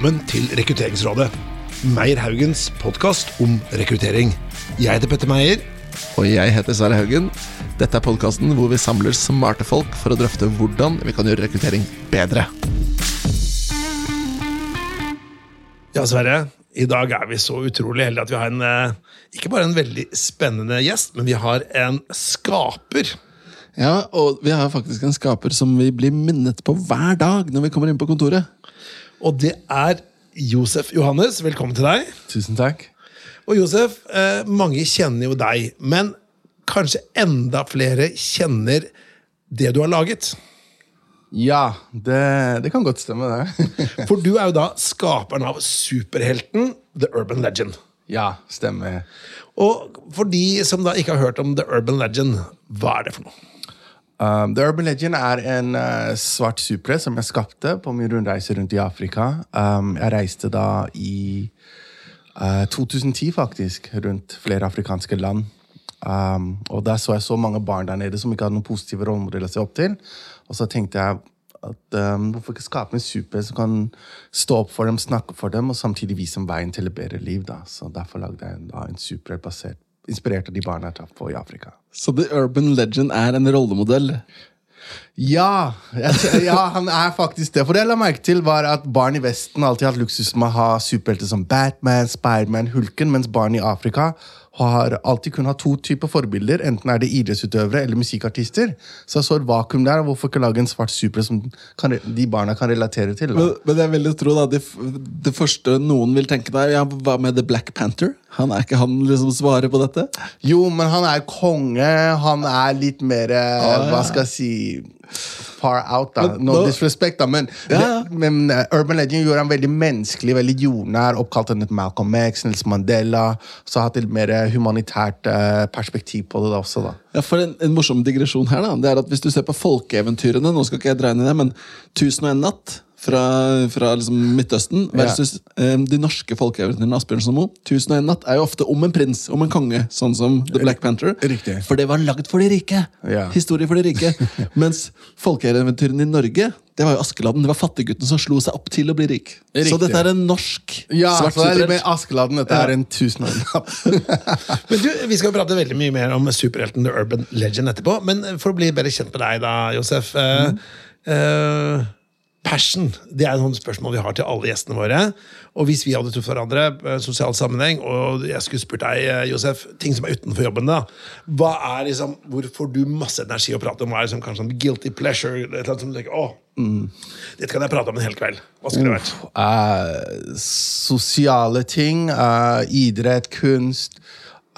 Velkommen til Rekrutteringsrådet. Meyer Haugens podkast om rekruttering. Jeg heter Petter Meyer. Og jeg heter Sverre Haugen. Dette er podkasten hvor vi samler smarte folk for å drøfte hvordan vi kan gjøre rekruttering bedre. Ja, Sverre. I dag er vi så utrolig heldige at vi har en eh, ikke bare en veldig spennende gjest, men vi har en skaper. Ja, og vi har faktisk en skaper som vi blir minnet på hver dag når vi kommer inn på kontoret. Og det er Josef Johannes. Velkommen til deg. Tusen takk. Og Josef, eh, mange kjenner jo deg, men kanskje enda flere kjenner det du har laget. Ja, det, det kan godt stemme, det. For du er jo da skaperen av superhelten The Urban Legend. ja, stemmer. Og for de som da ikke har hørt om The Urban Legend, hva er det for noe? Um, The Urban Legend er en uh, svart supre som jeg skapte på min rundreise rundt i Afrika. Um, jeg reiste da i uh, 2010, faktisk, rundt flere afrikanske land. Um, og der så jeg så mange barn der nede som ikke hadde noen positive rollemodeller å se opp til. Og så tenkte jeg at um, hvorfor ikke skape en super som kan stå opp for dem, snakke for dem, og samtidig vise dem veien til et bedre liv. da. Så derfor lagde jeg da en super basert, inspirert av de barna jeg traff på i Afrika. Så The Urban Legend er en rollemodell. Ja, jeg, ja, han er faktisk det. For det jeg la merke til var at Barn i Vesten alltid har hatt luksus med å ha superhelter som Batman, Spiderman, Hulken, mens barn i Afrika har alltid kun hatt to typer forbilder. Enten er det idrettsutøvere eller musikkartister. Så jeg så et vakuum der. og Hvorfor ikke lage en svart super som kan, de barna kan relatere til? Men, men jeg vil jo tro da, det, det første noen vil tenke der, ja, hva med The Black Panther? Han Er ikke han liksom svaret på dette? Jo, men han er konge. Han er litt mer Ah, Hva skal jeg si Far out, da. Men No nå- disrespect, da. Men, Ja, ja. men uh, Urban Legend gjorde han veldig menneskelig, veldig jordnær. Oppkalt etter Malcolm X, Nelson Mandela. Så har hatt et mer humanitært uh, perspektiv på det da også, da. Ja, for en, en morsom digresjon her da, det er at Hvis du ser på folkeeventyrene Nå skal ikke jeg dreie ned det, men 'Tusen og en natt' fra, fra liksom Midtøsten versus eh, de norske folkeeventyrene Asbjørnsen og Moe. 'Tusen natt' er jo ofte om en prins, om en konge, sånn som The Black Panther. Riktig. For det var lagd for de rike! Ja. Historie for de rike. Mens folkeeventyrene i Norge det var jo Askeladden. Det var fattiggutten som slo seg opp til å bli rik. Riktig. Så dette er en norsk Ja, svart så det er med Askeladden. Dette Ja. er en tusen. Men du, Vi skal prate veldig mye mer om superhelten The Urban Legend etterpå. Men for å bli bedre kjent med deg, da, Josef eh, eh, Passion det er noen spørsmål vi har til alle gjestene våre. Og hvis vi hadde truffet hverandre i en sosial sammenheng, og jeg skulle spurt deg, eh, Josef, ting som er utenfor jobben, da, hva er liksom, hvor får du masse energi å prate om? Hva er liksom, kanskje sånn guilty pleasure? Et eller annet som du tenker, å, Dette kan jeg prate om en hel kveld. Hva skulle det vært? Uh, sosiale ting. Uh, idrett, kunst.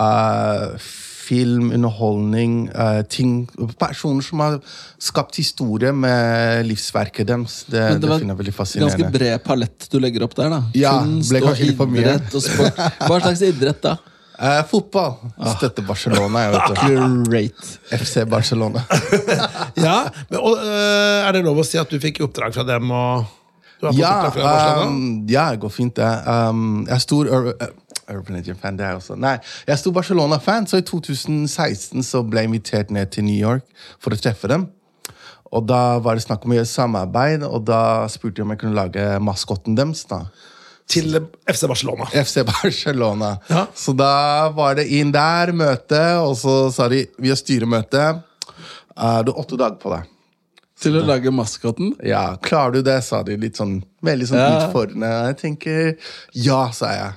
eh, film, underholdning. eh, ting, personer som har skapt historie med livsverket deres. Det, Men det, var finner jeg veldig Ganske bred palett du legger opp der, da. Ja, Kunst ble kanskje litt for mye. og sport. Hva slags idrett, da? Eh, fotball. Støtter Barcelona, jeg vet du. Great. FC Barcelona. Ja, men, og, øh, Er det lov å si at du fikk oppdrag fra dem? og du har fått Ja, um, ja, det går fint, det. Um, jeg er stor Urban Legend-fan, det er jeg også. Nei, jeg sto Barcelona-fan, så i 2016 så ble jeg invitert ned til New York for å treffe dem. Og da var det snakk om å gjøre samarbeid, og da spurte de om jeg kunne lage maskotten deres. da. Til FC Barcelona. FC Barcelona. Ja. Så da var det inn der, møte, og så sa de vi har styremøte. Uh, du har åtte dager på deg. Til å lage maskotten? Ja, klarer du det, sa de litt sånn, veldig sånn Ja. utfordrende. Jeg tenker, ja, sa jeg.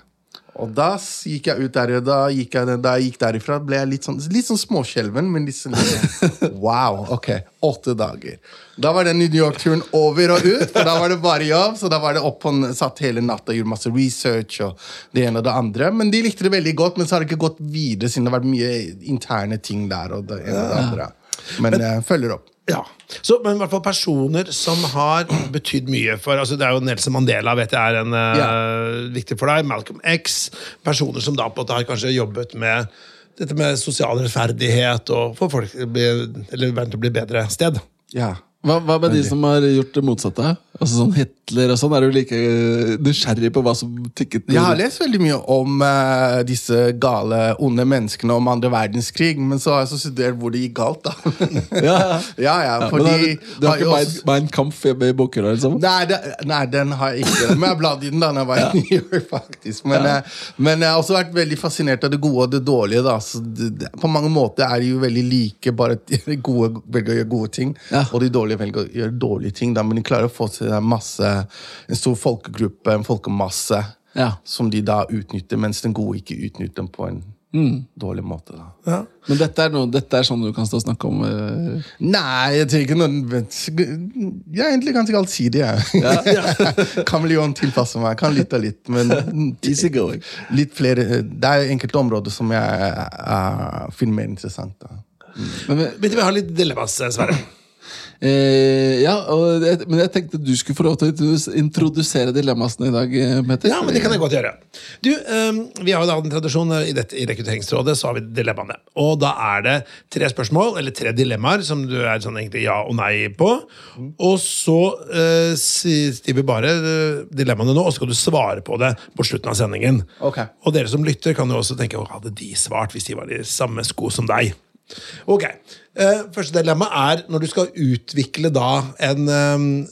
Og da gikk jeg ut der, og da gikk jeg, da jeg gikk derifra, ble jeg litt sånn, litt sånn småskjelven, men litt sånn, wow, ok, åtte dager. Da var den New York-turen over og ut, for da var det bare jobb, så da var det opp og satt hele natta og gjorde masse research, og det ene og det andre. Men de likte det veldig godt, men så har det ikke gått videre, siden det har vært mye interne ting der, og det ene og det andre. Men jeg følger opp. Ja, så, Men i hvert fall personer som har betydd mye for altså Det er jo Nelson Mandela vet jeg er en, øh, viktig for deg. Malcolm X. Personer som da på en måte har kanskje jobbet med dette med sosial rettferdighet og få folk til å bli, bedre sted. Ja. Hva, hva med de som har gjort det motsatte? Altså sånn Hitler og sånn, Er du like nysgjerrig på hva som tikket Jeg har lest veldig mye om uh, disse gale, onde menneskene om andre verdenskrig, men så har jeg så studert hvor det gikk galt, da. Ja, ja, ja, men fordi har, Du har har ikke også- Mein- Kampf hjemme i bokhylla? Liksom? Nei, det, nei, den har jeg ikke. Men jeg bladde i den da når jeg var i New York, faktisk. Men, eh, men jeg har også vært veldig fascinert av det gode og det dårlige. da Så det, det, På mange måter er de jo veldig like, bare at de gode velger å gjøre gode ting, Ja. og de dårlige velger å gjøre dårlige ting. da Men de klarer å få til en masse, en stor folkegruppe, en folkemasse, Ja. som de da utnytter, mens den gode ikke utnytter dem på en dårlig måte. da Ja. Men dette er, noe, dette er sånn du kan stå og snakke om? Uh... Nei, jeg tenker ikke noen Jeg er egentlig ganske allsidig, jeg. Kameleon tilpasser meg. Kan litt og litt, men Easy going. litt flere Det er enkelte områder som jeg uh, finner mer interessant. Da. Men, vi- men, vi har litt dilemmas, Sverre? Eh, ja, og jeg, men jeg tenkte du skulle få lov til å introdusere dilemmasene i dag, Mette Petter. Ja, men det kan jeg godt gjøre. Du, ehm, Vi har jo da en tradisjon eh, i, dette, i Rekrutteringsrådet, så har vi dilemmaene. Og da er det tre spørsmål, eller tre dilemmaer, som du er sånn egentlig ja og nei på. Og så uh, sier vi bare eh, dilemmaene nå, og så skal du svare på det på slutten av sendingen. Okay. Og dere som lytter, kan jo også tenke hva hadde de svart hvis de var i samme sko som deg? Ok. Eh, første dilemma er når du skal utvikle da en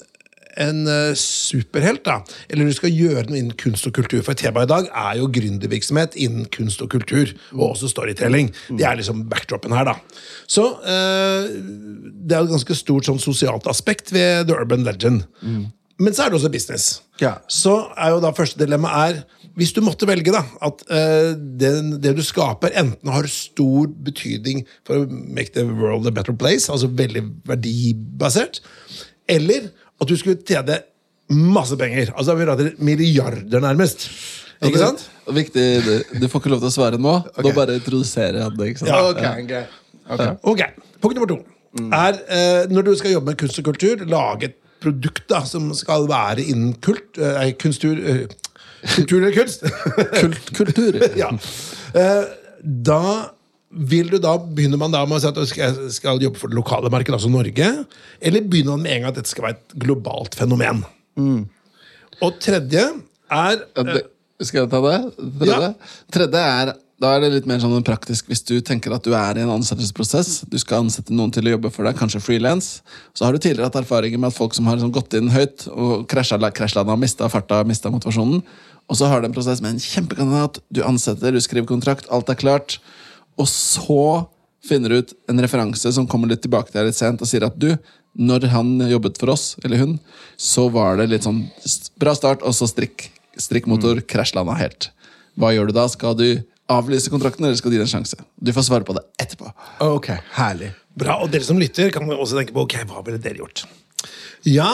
en eh, superhelt, da, eller du skal gjøre noe innen kunst og kultur. For tema i dag er jo gründervirksomhet innen kunst og kultur, og også storytelling. Det er liksom backdropen her, da. Så eh, det er et ganske stort sånn sosialt aspekt ved The Urban Legend. Men så er det også business. Ja. Så er jo da første dilemma er hvis du måtte velge da, at uh, det, det du skaper, enten har stor betydning for å make the world a better place, altså veldig verdibasert, eller at du skulle tjene masse penger. Altså vi prater milliarder, nærmest. Ikke sant? Og viktig, du, du får ikke lov til å svare nå. Nå bare introduserer jeg det. ikke sant? Ja. Ok, okay. Ok. Ok, Punkt nummer to er uh, når du skal jobbe med kunst og kultur, lage et produkt da, som skal være innen kult, uh, kunstur, eh, kultur eller kunst. Kult, kultur. ja. Eh, da vil du da, Begynner man da med å si at du skal, skal jobbe for det lokale markedet, altså Norge? Eller begynner man med en gang at dette skal være et globalt fenomen? Og tredje er Ja, det, skal jeg ta det? Tredje? Tredje er da er det litt mer sånn praktisk hvis du tenker at du er i en ansettelsesprosess. Du skal ansette noen til å jobbe for deg, kanskje frilans. Så har du tidligere hatt erfaringer med at folk som har liksom gått inn høyt og krasjlanda, mista farta, mista motivasjonen. Og så har du en prosess med en kjempekandidat. Du ansetter, du skriver kontrakt, alt er klart. Og så finner du ut en referanse som kommer litt tilbake til deg litt sent og sier at du, når han jobbet for oss, eller hun, så var det litt sånn bra start, og så strikk. Strikkmotor, krasjlanda helt. Hva gjør du da? Skal du avlyse kontrakten, eller skal du gi det en sjanse? Du får svare på det etterpå. Ok, herlig. Bra, og dere som lytter, kan også tenke på ok, hva ville dere gjort. Ja,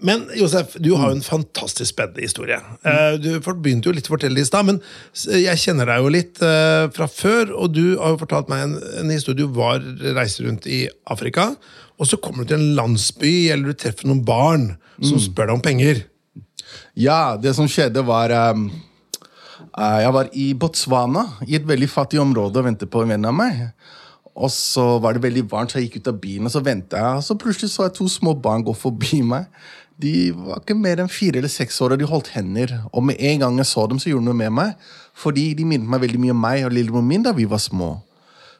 men Josef, du har jo en fantastisk spennende historie. Eh, Du begynte jo litt å fortelle det i stad, men jeg kjenner deg jo litt eh, fra før. Og du har jo fortalt meg en, en historie. Du var reiser rundt i Afrika, og så kommer du til en landsby, eller du treffer noen barn som spør deg om penger. Ja, det som skjedde var um, Jeg var i Botswana, i et veldig fattig område, og ventet på en venn av meg. Og så var det veldig varmt, så jeg gikk ut av bilen og så ventet jeg. Og så plutselig så jeg to små barn gå forbi meg. De var ikke mer enn fire eller seks år, og de holdt hender. Og med en gang jeg så dem, så gjorde de noe med meg. Fordi de minnet meg veldig mye om meg og lillebroren min da vi var små.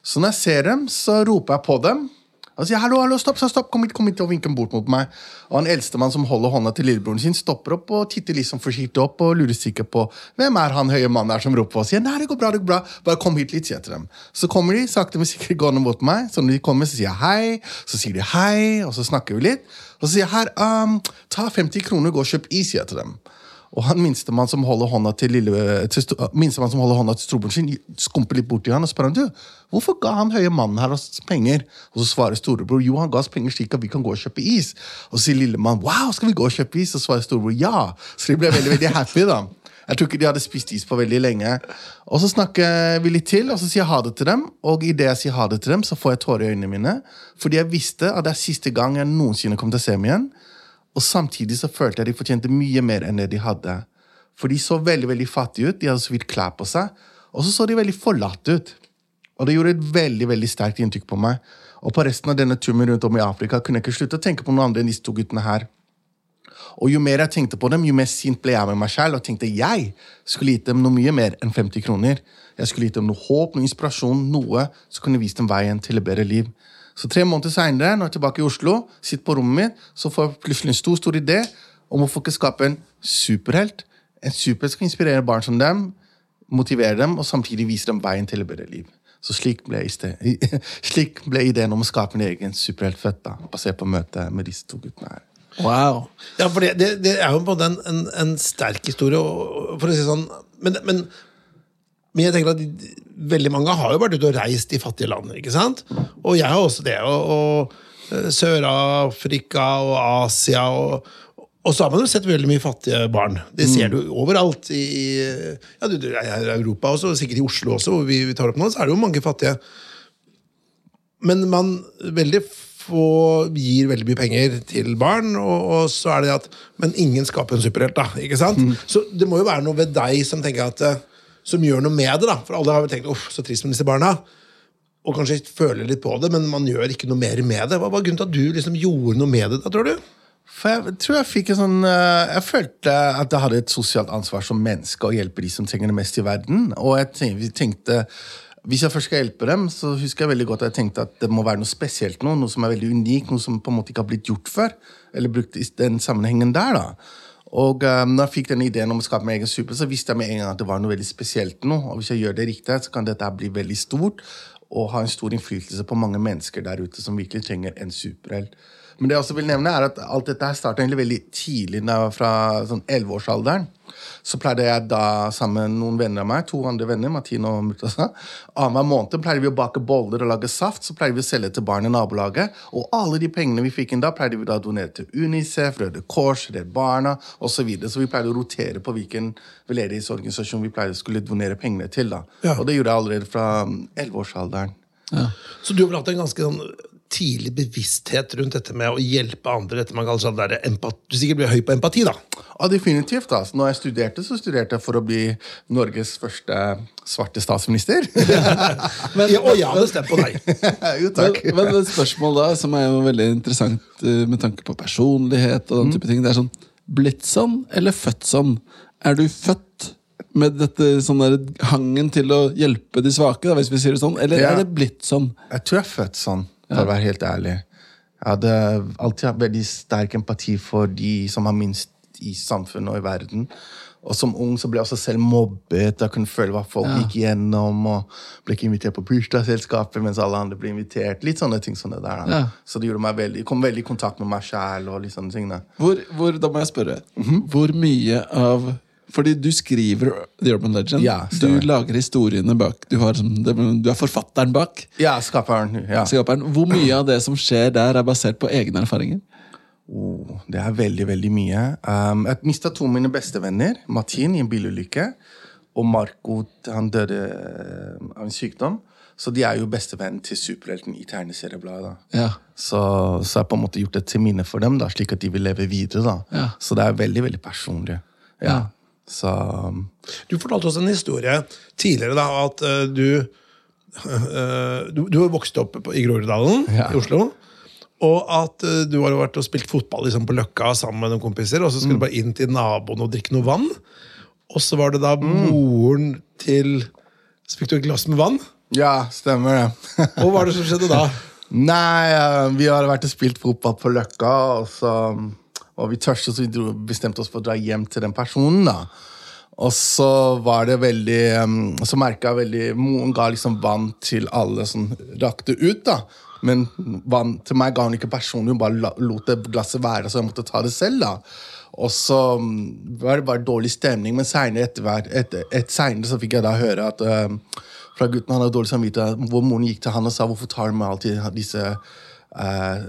Så når jeg ser dem, så roper jeg på dem. Og sier hallo, hallo, stopp, stopp, kom hit, kom hit og vinker bort mot meg. Og han eldstemann som holder hånda til lillebroren sin, stopper opp og titter liksom forsiktig opp og lurer sikkert på hvem er han høye mannen der som roper på og sier nei, det går bra, det går bra, bare kom hit litt, sier jeg til dem. Så kommer de sakte, men sikkert gående mot meg. Så når de kommer, så sier jeg hei, så sier de hei, og så snakker vi litt. Og så sier jeg her, um, ta 50 kroner, gå og kjøp is, sier jeg til dem. Og han minstemann som holder hånda til lille, til, minstemann som holder hånda til storebroren sin, skumper litt borti han og spør han, du, hvorfor ga han høye mannen her oss penger? Og så svarer storebror jo, han ga oss penger slik at vi kan gå og kjøpe is. Og så sier lillemann wow, skal vi gå og kjøpe is? Og svarer storebror ja. Så de ble veldig veldig happy. da. Jeg tror ikke de hadde spist is på veldig lenge. Og så snakker vi litt til, og så sier jeg ha det til dem. Og idet jeg sier ha det til dem, så får jeg tårer i øynene mine. Fordi jeg visste at det er siste gang jeg noensinne kommer til å se dem igjen. Og samtidig så følte jeg de fortjente mye mer enn det de hadde. For de så veldig veldig fattige ut, de hadde så vidt klær på seg. Og så så de veldig forlatt ut. Og det gjorde et veldig veldig sterkt inntrykk på meg. Og på resten av denne turen rundt om i Afrika kunne jeg ikke slutte å tenke på noen andre enn disse to guttene her. Og jo mer jeg tenkte på dem, jo mer sint ble jeg med meg selv og tenkte jeg skulle gitt dem noe mye mer enn 50 kroner. Jeg skulle gitt dem noe håp, noe inspirasjon, noe som kunne vist dem veien til et bedre liv. Så tre måneder seinere, når jeg er tilbake i Oslo, sitter på rommet mitt, så får jeg plutselig en stor stor idé om hvorfor ikke skape en superhelt. En superhelt skal inspirere barn som dem, motivere dem og samtidig vise dem veien til et bedre liv. Så slik ble, slik ble ideen om å skape en egen superhelt født, basert på møtet med disse to guttene her. Wow. Ja, for det, det, det er jo på en måte en, en, sterk historie, for å si sånn. Men, men, men jeg tenker at veldig mange har jo vært ute og reist i fattige land. ikke sant? Og jeg har også det. Og, og eh, Sør-Afrika og Asia. Og, og så har man jo sett veldig mye fattige barn. Det ser du overalt. I, ja, du, Europa også, og sikkert i Oslo også, hvor vi, vi tar opp nå, så er det jo mange fattige. Men man veldig få gir veldig mye penger til barn, og, og så er det at Men ingen skaper en superhelt, da. ikke sant? Så det må jo være noe ved deg som tenker at eh, som gjør noe med det. da, For alle har vel tenkt uff, så trist med disse barna. Og kanskje føler litt på det, men man gjør ikke noe mer med det. Hva var grunnen til at du liksom gjorde noe med det? da, tror du? For jeg tror jeg fikk en sånn eh, Jeg følte at jeg hadde et sosialt ansvar som menneske å hjelpe de som trenger det mest i verden. Og jeg tenkte, hvis jeg først skal hjelpe dem, så husker jeg veldig godt at jeg tenkte at det må være noe spesielt noe, noe som er veldig unikt, noe som på en måte ikke har blitt gjort før. Eller brukt i den sammenhengen der. da. Og um, når jeg fikk den ideen om å skape min egen super, så visste jeg med en gang at det var noe veldig spesielt nå. Og hvis jeg gjør det riktig, så kan dette bli veldig stort og ha en stor innflytelse på mange mennesker der ute som virkelig trenger en superhelt. Men det jeg også vil nevne er at alt dette her starta veldig tidlig, fra sånn 11-årsalderen. Så pleide jeg da sammen med noen venner av meg, to andre venner, Martine og Murtaza, annenhver måned pleide vi å bake boller og lage saft. Så pleide vi å selge til barn i nabolaget. Og alle de pengene vi fikk inn da, pleide vi da å donere til Unicef, Røde Kors, Redd Barna osv. Så, videre. så vi pleide å rotere på hvilken veldedighetsorganisasjon vi pleide skulle donere pengene til. da. Ja. Og det gjorde jeg allerede fra 11-årsalderen. Så du har vel hatt en ganske sånn tidlig bevissthet rundt dette med å hjelpe andre? dette man kaller sånn der Du sikkert blir høy på empati, da? Ja, definitivt. altså. Når jeg studerte, så studerte jeg for å bli Norges første svarte statsminister. Men, Ja, og jeg hadde stemt på deg. jo, takk. men men spørsmål da, som er jo veldig interessant eh, med tanke på personlighet og den type ting, det er sånn Blitt sånn eller født sånn? Er du født med dette sånn der hangen til å hjelpe de svake, da, hvis vi sier det sånn, eller Ja. er det blitt sånn? Jeg tror jeg er født sånn, for å være helt ærlig. Jeg hadde alltid hatt veldig sterk empati for de som har minst i samfunnet og i verden. Og som ung så ble jeg også selv mobbet. Jeg kunne føle hva folk Ja. gikk gjennom. Og ble ikke invitert på bursdagsselskapet mens alle andre ble invitert. Litt sånne ting som det der. Ja. Så det gjorde meg veldig, kom veldig i kontakt med meg sjæl. Hvor, hvor, da må jeg spørre. Hvor mye av Fordi du skriver The Urban Legend. Ja, du lager historiene bak. Du, har, du er forfatteren bak. Ja, skaperen. Ja. Skaperen. Hvor mye av det som skjer der, er basert på egne erfaringer? Oh, det er veldig, veldig mye. Um, jeg mista to av mine bestevenner. Martin i en bilulykke. Og Marco han døde eh, av en sykdom. Så de er jo bestevennen til superhelten i tegneseriebladet. Ja. Så, så jeg har på en måte gjort det til minne for dem, da, slik at de vil leve videre. da. Ja. Så det er veldig, veldig personlig. Ja. Så Du fortalte oss en historie tidligere da, at uh, du, uh, du Du har vokst opp i Groruddalen Ja. i Oslo. Og at uh, du har vært og spilt fotball liksom, på Løkka sammen med noen kompiser, og så skulle du bare inn til naboen og drikke noe vann. Og så var det da moren til Så fikk du et glass med vann. ja, stemmer det. Og hva var det som skjedde da? Nei, vi har vært og spilt fotball på Løkka, og så var vi tørste, så vi dro, bestemte oss for å dra hjem til den personen. da. Og så var det veldig Så merka jeg veldig Moren ga liksom vann til alle som rakte ut, da. Men vann til meg ga hun ikke personlig, hun bare lot det glasset være, så jeg måtte ta det selv. da. Og så var det bare dårlig stemning, men seinere etter, etter, et, senere så fikk jeg da høre at uh, fra gutten han hadde dårlig samvittighet, hvor moren gikk til han og sa hvorfor tar du med alltid disse eh,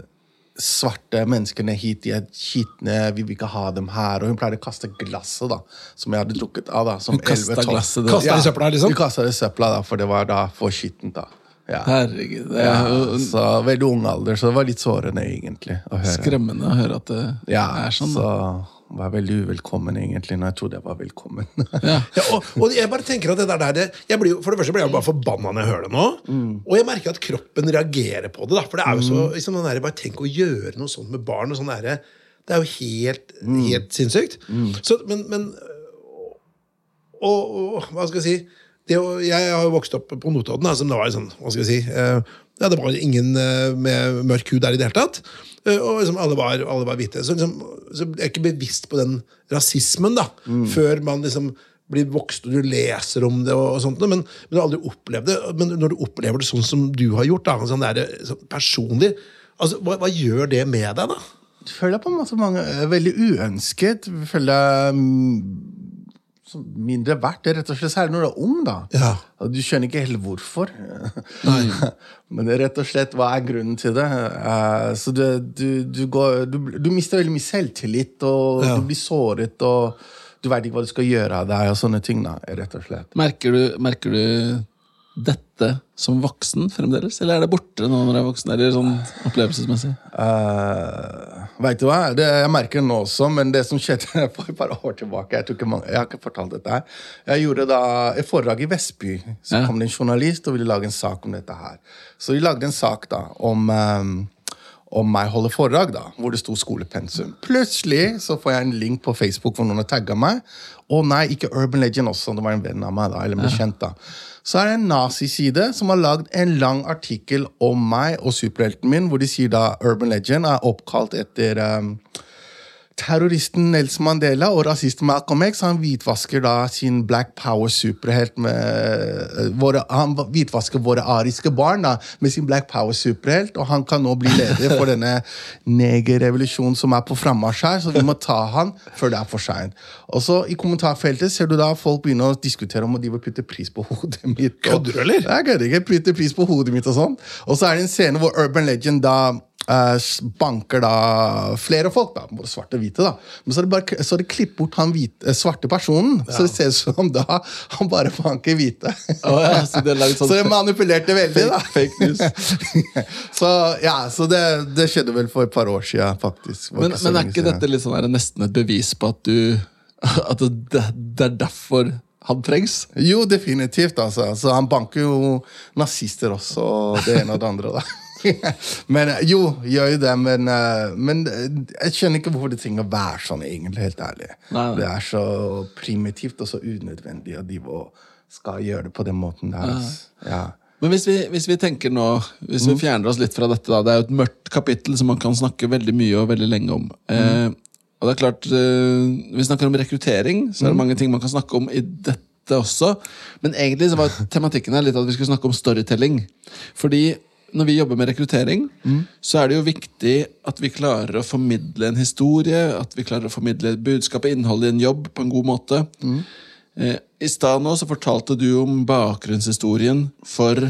svarte menneskene hit, de er skitne, vi vil ikke ha dem her. Og hun pleide å kaste glasset da, som jeg hadde drukket av. da, som Hun kasta 11-12. glasset, det- det i søpla, liksom? Vi kastet det i søpla, da, for det var da for skittent. da. Ja. Herregud, Ja, så veldig ung alder, så det var litt sårende, egentlig. å høre. skremmende å høre at det Ja, er sånn. så. Var veldig uvelkommen, egentlig, når jeg trodde jeg var velkommen. Ja. Ja, og, og jeg bare tenker at det der, det, jeg blir For det første blir jeg bare forbanna når jeg hører det nå. Og jeg merker at kroppen reagerer på det. da, For det er jo så liksom den der, Bare tenk å gjøre noe sånt med barn. og sånn der, Det er jo helt, helt sinnssykt. Så, men, men og, og hva skal jeg si det, Jeg har jo vokst opp på Notodden, da, som det var sånn, hva skal jeg si eh, ja, Det var ingen eh, med mørk hud der i det hele tatt. Eh, og liksom alle var, alle var hvite. Så, liksom, så jeg er ikke bevisst på den rasismen da, før man liksom blir vokst og du leser om det, og, og sånt, men, men du har aldri opplevd det. Men når du opplever det sånn som du har gjort, da, sånn der, sånn personlig, altså, hva, hva gjør det med deg, da? Jeg føler deg på en måte mange er veldig uønsket. Jeg føler deg mm, mindre verdt. Det er rett og slett særlig når du er ung, da. Ja. Du skjønner ikke helt hvorfor. Nei. Men det er rett og slett hva er grunnen til det. Eh, så du, du, du, går, du, du mister veldig mye selvtillit, og Ja. du blir såret, og du veit ikke hva du skal gjøre av deg, og sånne ting. da, rett og slett. Merker du, merker du dette som voksen fremdeles, eller er det borte nå når du er voksen? Eller sånn opplevelsesmessig? Uh, vet du hva? Det, jeg merker det nå også, men det som skjedde for et par år tilbake Jeg, ikke mange, jeg har ikke fortalt dette her. Jeg gjorde da et foredrag i Vestby. Så Ja. kom det en journalist og ville lage en sak om dette her. Så de lagde en sak da om um, om meg holder foredrag, da, hvor det sto skolepensum. Plutselig så får jeg en link på Facebook hvor noen har tagga meg. Å nei, ikke Urban Legend også. Det var en venn av meg. da, eller en bekjent da. Så er det en naziside som har lagd en lang artikkel om meg og superhelten min, hvor de sier da Urban Legend er oppkalt etter um, terroristen Nelson Mandela og rasisten Malcolm X. Han hvitvasker da sin Black Power-superhelt med eh, våre, Han hvitvasker våre ariske barn da, med sin Black Power-superhelt, og han kan nå bli leder for denne negerrevolusjonen som er på frammarsj her, så vi må ta han før det er for seint. Og så i kommentarfeltet ser du da folk begynner å diskutere om de vil putte pris på hodet mitt. Kødder du, eller? Jeg kødder ikke. Putte pris på hodet mitt og sånn. Og så er det en scene hvor Urban Legend da banker da flere folk, da, både svarte og hvite. da. Men så er det bare så er det klipp bort han hvite, eh, svarte personen, så det ser ut som da han bare banker hvite. Oh, ja, så de sånn så det manipulerte veldig, da. fake news. så ja, så det, det skjedde vel for et par år siden, faktisk. Men, men er ikke siden. dette liksom, er det nesten et bevis på at du At det, det er derfor han trengs? Jo, definitivt. altså. Så Han banker jo nazister også, og det ene og det andre. da. men eh, jo, gjør jo det, men, eh, men eh, jeg skjønner ikke hvorfor det trenger å være sånn, egentlig, helt ærlig. Nei, nei. Det er så primitivt og så unødvendig at de skal gjøre det på den måten der. Ja. Men hvis vi, hvis vi tenker nå, hvis vi fjerner oss litt fra dette, da, det er jo et mørkt kapittel som man kan snakke veldig mye og veldig lenge om. Eh, og det er klart, eh, Vi snakker om rekruttering, så er det mange ting man kan snakke om i dette også. Men egentlig så var tematikken her litt at vi skulle snakke om storytelling. Fordi når vi jobber med rekruttering, så er det jo viktig at vi klarer å formidle en historie, at vi klarer å formidle budskap og innhold i en jobb på en god måte. Eh, I stad nå så fortalte du om bakgrunnshistorien for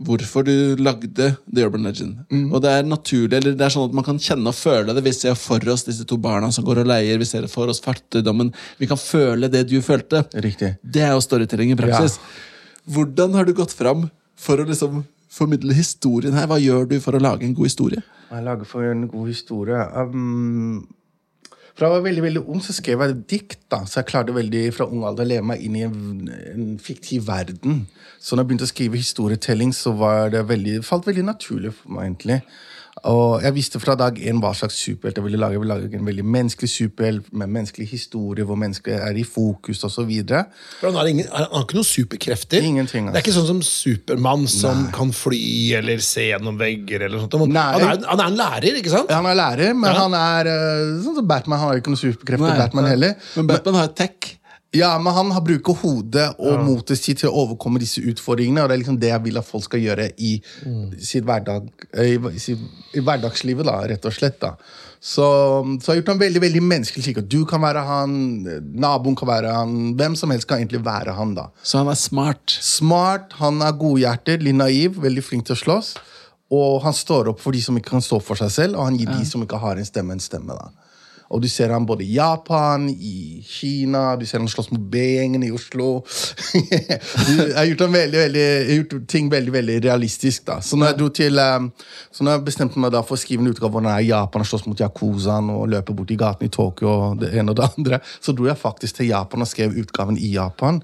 hvorfor du lagde The Urban Legend. Og det er naturlig, eller det er sånn at man kan kjenne og føle det. Vi ser for oss disse to barna som går og leier, vi ser for oss fattigdommen. Vi kan føle det du følte. Riktig. Det er jo storytelling i praksis. Hvordan har du gått fram for å liksom formidle historien her? Hva gjør du for å lage en god historie? Jeg lager for en god historie? Um, fra jeg var veldig veldig ung, så skrev jeg dikt. da, Så jeg klarte veldig fra ung alder å leve meg inn i en, en fiktiv verden. Så når jeg begynte å skrive historietelling, så var det veldig, falt veldig naturlig for meg. egentlig. Og jeg visste fra dag én hva slags superhelt jeg ville lage. Jeg ville lage en veldig menneskelig superhelt med menneskelig historie, hvor mennesket er i fokus osv. For han har, ingen, han har ikke noen superkrefter. Ingenting, Det er ikke sånn som Supermann som kan fly eller se gjennom vegger. eller sånt. Han, Nei. er, han er en lærer, ikke sant? Han er lærer, men Ja. han er eh, sånn som Batman har ikke noen superkrefter. Nei, Batman heller. Men Batman har tech. Ja, men han har bruker hodet og motet sitt til å overkomme disse utfordringene. Og det er liksom det jeg vil at folk skal gjøre i, sitt hverdag, i, i, sitt- i hverdagslivet, da, rett og slett. da. Så, så jeg har gjort ham veldig veldig menneskelig, slik at du kan være han, naboen kan være han, hvem som helst kan egentlig være han. da. Så han er smart. Smart, han er godhjertet, litt naiv, veldig flink til å slåss. Og han står opp for de som ikke kan stå for seg selv, og han gir de som ikke har en stemme, en stemme. da. Og du ser han både i Japan, i Kina, du ser han slåss mot B-gjengen i Oslo. jeg har gjort, veldig, veldig, gjort ting veldig veldig realistisk. da. Så når jeg dro til, um, så når jeg bestemte meg da for å skrive en utgave hvor han er i Japan og slåss mot Yakuzaen og løper bort i gaten i Tokyo, og det ene og det andre, så dro jeg faktisk til Japan og skrev utgaven i Japan.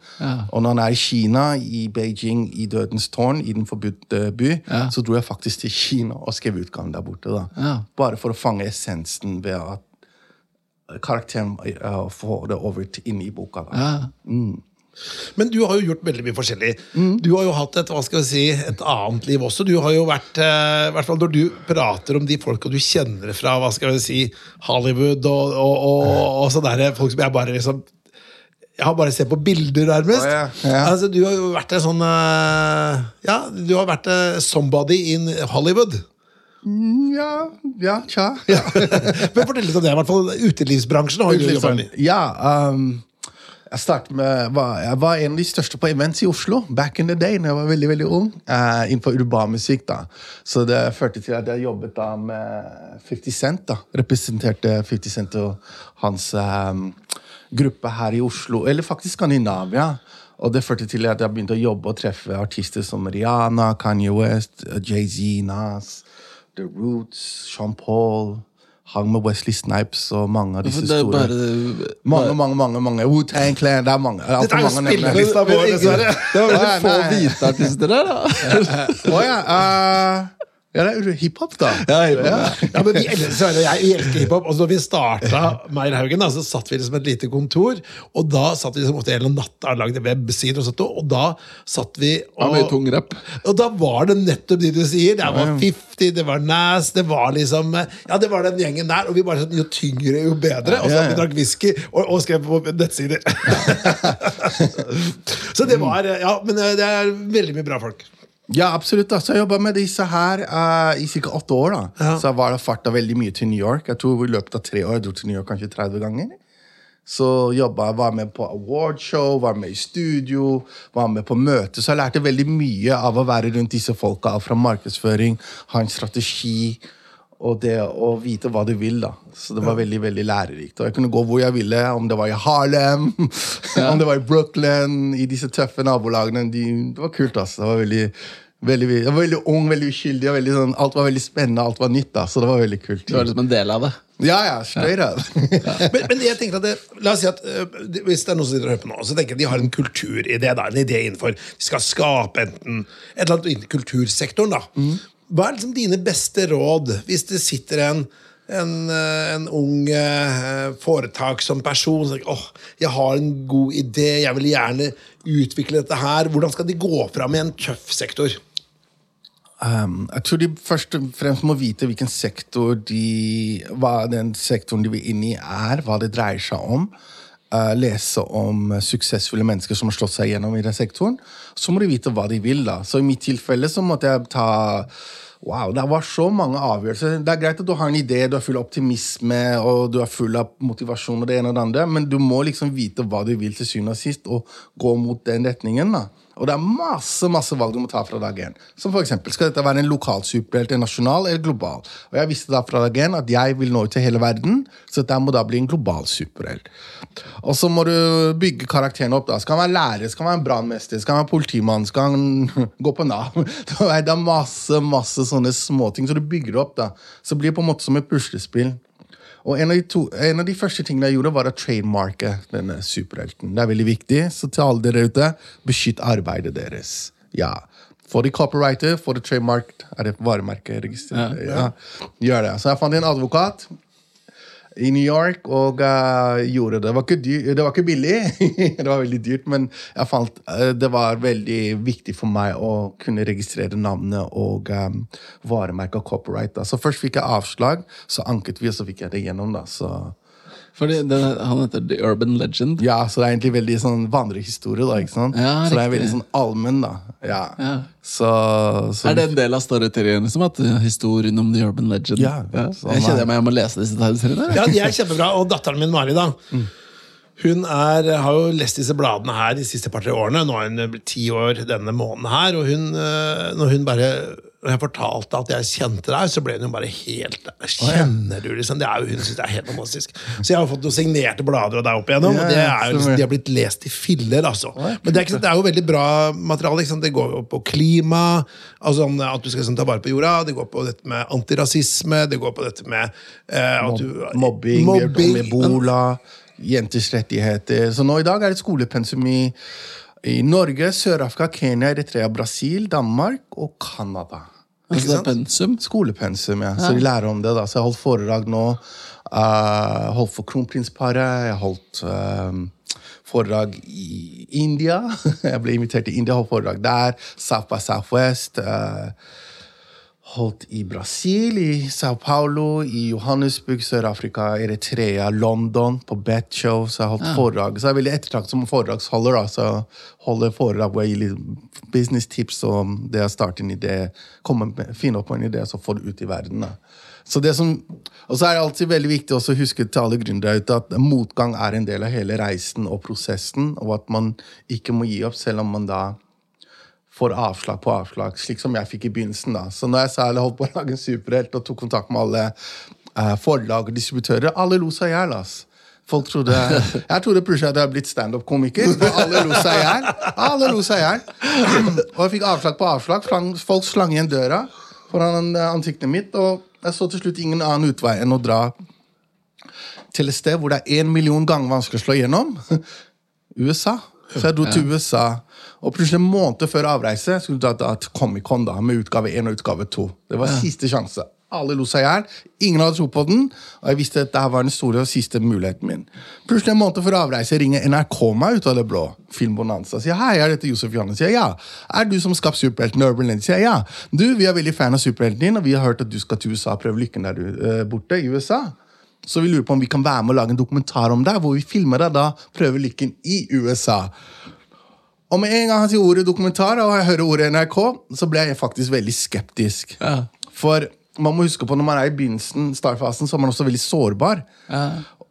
Og når han er i Kina, i Beijing, i Dødens tårn, i Den forbudte by, så dro jeg faktisk til Kina og skrev utgaven der borte. da. Ja. Bare for å fange essensen ved at karakteren uh, får det over til inn i boka. da. Ja. Men du har jo gjort veldig mye forskjellig. Du har jo hatt et hva skal vi si, et annet liv også. Du har jo vært, eh, i hvert fall Når du prater om de folka du kjenner fra hva skal vi si, Hollywood og, og, og, og sånne der, folk som jeg bare liksom jeg har bare sett på bilder, nærmest. Oh, yeah. Yeah. Altså, du har jo vært en sånn eh, Ja, du har vært eh, somebody in Hollywood. Mm, Ja, ja, tja. Men fortell litt om det. i hvert fall Utelivsbransjen har jo med. Ja, um, jeg startet med var, Jeg var en av de største på events i Oslo back in the day, når jeg var veldig veldig ung. Uh, innenfor urbanmusikk. da. Så det førte til at jeg jobbet da med 50 Cent. da. Representerte 50 Cent og hans um, gruppe her i Oslo, eller faktisk Skandinavia. Og det førte til at jeg begynte å jobbe og treffe artister som Rihanna, Kanye West, Jay-Z, Nas, The Roots, Sean Paul. Hang med Wesley Snipes og mange av disse Det er store bare Mange, mange, mange. mange. Wu-Tang Clan, det er mange. Det er Dette er jo spillelista vår, dessverre. Det var bare få hvite artister der, da. oh, ja. eh, ja, det er hiphop, da. Ja, hiphop, Ja, men vi elsker, jeg, elsker hiphop. Og når vi starta Meyer Haugen, da, så satt vi liksom et lite kontor. Og da satt vi liksom ofte hele natta og lagde websider, og, sånt, og da satt vi og, ja, mye tung rap. og da var det nettopp de du sier. Det var 50, det var Nas, det var liksom Ja, det var den gjengen der. Og vi bare sånn, jo tyngre, jo bedre. Og så Ja, ja. vi drakk whisky og, og skrev på nettsider. så det var Ja, men det er veldig mye bra folk. Ja, absolutt. da. Så jeg jobba med disse her uh, i ca. åtte år. da. Ja. Så jeg var farta veldig mye til New York. Jeg tror I løpet av tre år jeg dro til New York kanskje 30 ganger. Så jobba var med på awardshow, var med i studio, var med på møter. Så jeg lærte veldig mye av å være rundt disse folka. Fra markedsføring, ha en strategi og det å vite hva du vil. da. Så det var veldig veldig lærerikt. Og jeg kunne gå hvor jeg ville, om det var i Harlem, om det var i Brooklyn, i disse tøffe nabolagene. De, det var kult. altså. Det var veldig, veldig, jeg var veldig ung, veldig uskyldig. og veldig sånn, alt var veldig spennende, alt var nytt. da, Så det var veldig kult. Du var liksom en del av det. Ja, ja, straight up. men, men jeg tenker at det, la oss si at øh, Hvis det er noen som sitter og hører på nå, så tenker jeg at de har en kulturidé. da, En idé innenfor De skal skape enten et eller annet innen kultursektoren. da. Hva er liksom dine beste råd hvis det sitter en en, øh, en ung foretak foretaksom person som oh, jeg har en god idé, jeg vil gjerne utvikle dette her. Hvordan skal de gå fram i en tøff sektor? Um, jeg tror de først og fremst må vite hvilken sektor de, hva den sektoren de vil inn i, er. Hva det dreier seg om. Uh, lese om suksessfulle mennesker som har slått seg gjennom i den sektoren. Så må de vite hva de vil. da. Så i mitt tilfelle så måtte jeg ta Wow, det var så mange avgjørelser. Det er greit at du har en idé, du er full av optimisme og du er full av motivasjon, og det ene og det andre, men du må liksom vite hva du vil til syvende og sist, og gå mot den retningen. da. Og det er masse masse valg du må ta fra dag én. Som eksempel, Skal dette være en lokal superhelt, en nasjonal eller global? Og Jeg visste da fra dag én at jeg vil nå ut til hele verden, så dette må da bli en global superhelt. Og så må du bygge karakterene opp. da. Skal han være lærer, skal han være en brannmester, skal han være politimann, skal han gå på Nav? Det er masse masse sånne småting, så du bygger det opp. da. Så blir det på en måte som et puslespill. Og en av, de to, en av de første tingene jeg gjorde, var å trademarke denne superhelten. Det er veldig viktig, så til alle dere ute, beskytt arbeidet deres. Ja. Får de copywriter, får de trademark, Er det varemerkeregister? Ja. Gjør det. Så jeg fant en advokat i New York og uh, gjorde det. Det var dyr, det var ikke billig, det var veldig dyrt, men fant uh, det var veldig viktig for meg å kunne registrere navnet og um, varemerket og copyright. Da. Så først fikk jeg avslag, så anket vi, og så fikk jeg det gjennom. da. Så, Fordi det, Han heter The Urban Legend. ja, så det er egentlig veldig sånn vandrehistorie. da, ikke sant? Ja, så det er veldig sånn allmenn, da. Ja. Ja. Så, så Er det en del av storyteorien? Liksom, at uh, historien om The Urban Legend? Ja, sånn Jeg kjenner er- meg jeg må lese disse tegneseriene. Ja, de er kjempebra. Og datteren min Mari, da. Hun er, har jo lest disse bladene her de siste par-tre årene. Nå er hun blitt ti år denne måneden her. Og hun, eh, når hun bare når jeg fortalte at jeg kjente deg, så ble hun jo bare helt Kjenner du, liksom? Det er jo, hun synes det er helt fantastisk. Så jeg har fått noen signerte blader av deg opp igjennom, og det er jo, liksom, de har blitt lest i filler, altså. Men det er, ikke, det er jo veldig bra materiale. Ikke sant? Det går jo på klima, altså sånn at du skal liksom, ta vare på jorda, det går på dette med antirasisme, det går på dette med eh, at du, Mobbing, om ebola, jenters rettigheter. Så nå i dag er det skolepensum i, i Norge, Sør-Afrika, Kenya, Eritrea, Brasil, Danmark og Canada. Altså, pensum. Skolepensum, ja. Så de lærer om det. da. Så jeg har holdt foredrag nå. Uh, holdt for kronprinsparet. Jeg holdt uh, foredrag i India. jeg ble invitert til India, holdt foredrag der. South by Southwest. eh, holdt i Brasil, i Sao Paulo, i Johannesburg, Sør-Afrika, Eritrea, London, på Bet Show. Så jeg har holdt foredrag. Så jeg er veldig ettertraktet som foredragsholder. da, så holder foredrag hvor jeg gir litt business tips om det å starte en idé, kommer med, finne opp en idé, så får det ut i verden. da. Så det som, og så er det alltid veldig viktig å huske til alle gründere ute at motgang er en del av hele reisen og prosessen, og at man ikke må gi opp selv om man da får avslag på avslag, slik som jeg fikk i begynnelsen. da. Så når jeg særlig holdt på å lage en superhelt og tok kontakt med alle eh, forlag og distributører, alle lo seg i hjel. Folk trodde, Jeg trodde plutselig at jeg hadde blitt standup-komiker. Alle lo seg i hjel. Alle lo seg i hjel. Og jeg fikk avslag på avslag. Folk slang igjen døra foran ansiktet mitt. Og jeg så til slutt ingen annen utvei enn å dra til et sted hvor det er én million ganger vanskelig å slå igjennom. USA. Så jeg dro til USA. Og plutselig en måned før avreise skulle du ta til Comic-Con da, med utgave 1 og utgave 2. Det var siste sjanse. Alle lo seg i hjel. Ingen hadde tro på den. Og jeg visste at dette var den store og siste muligheten min. Plutselig en måned før avreise ringer NRK meg ut av det blå. Filmbonanza. Sier hei, er dette Josef Johannes? Sier ja. Er du som skapt superhelten Urban Legend? Sier ja. Du, vi er veldig fan av superhelten din, og vi har hørt at du skal til USA og prøve lykken der du, eh, borte i USA. Så vi lurer på om vi kan være med og lage en dokumentar om deg, hvor vi filmer deg da prøve lykken i USA. Og med en gang han sier ordet dokumentar, og jeg hører ordet NRK, så ble jeg faktisk veldig skeptisk. Ja. For man må huske på når man er i begynnelsen, startfasen, så er man også veldig sårbar.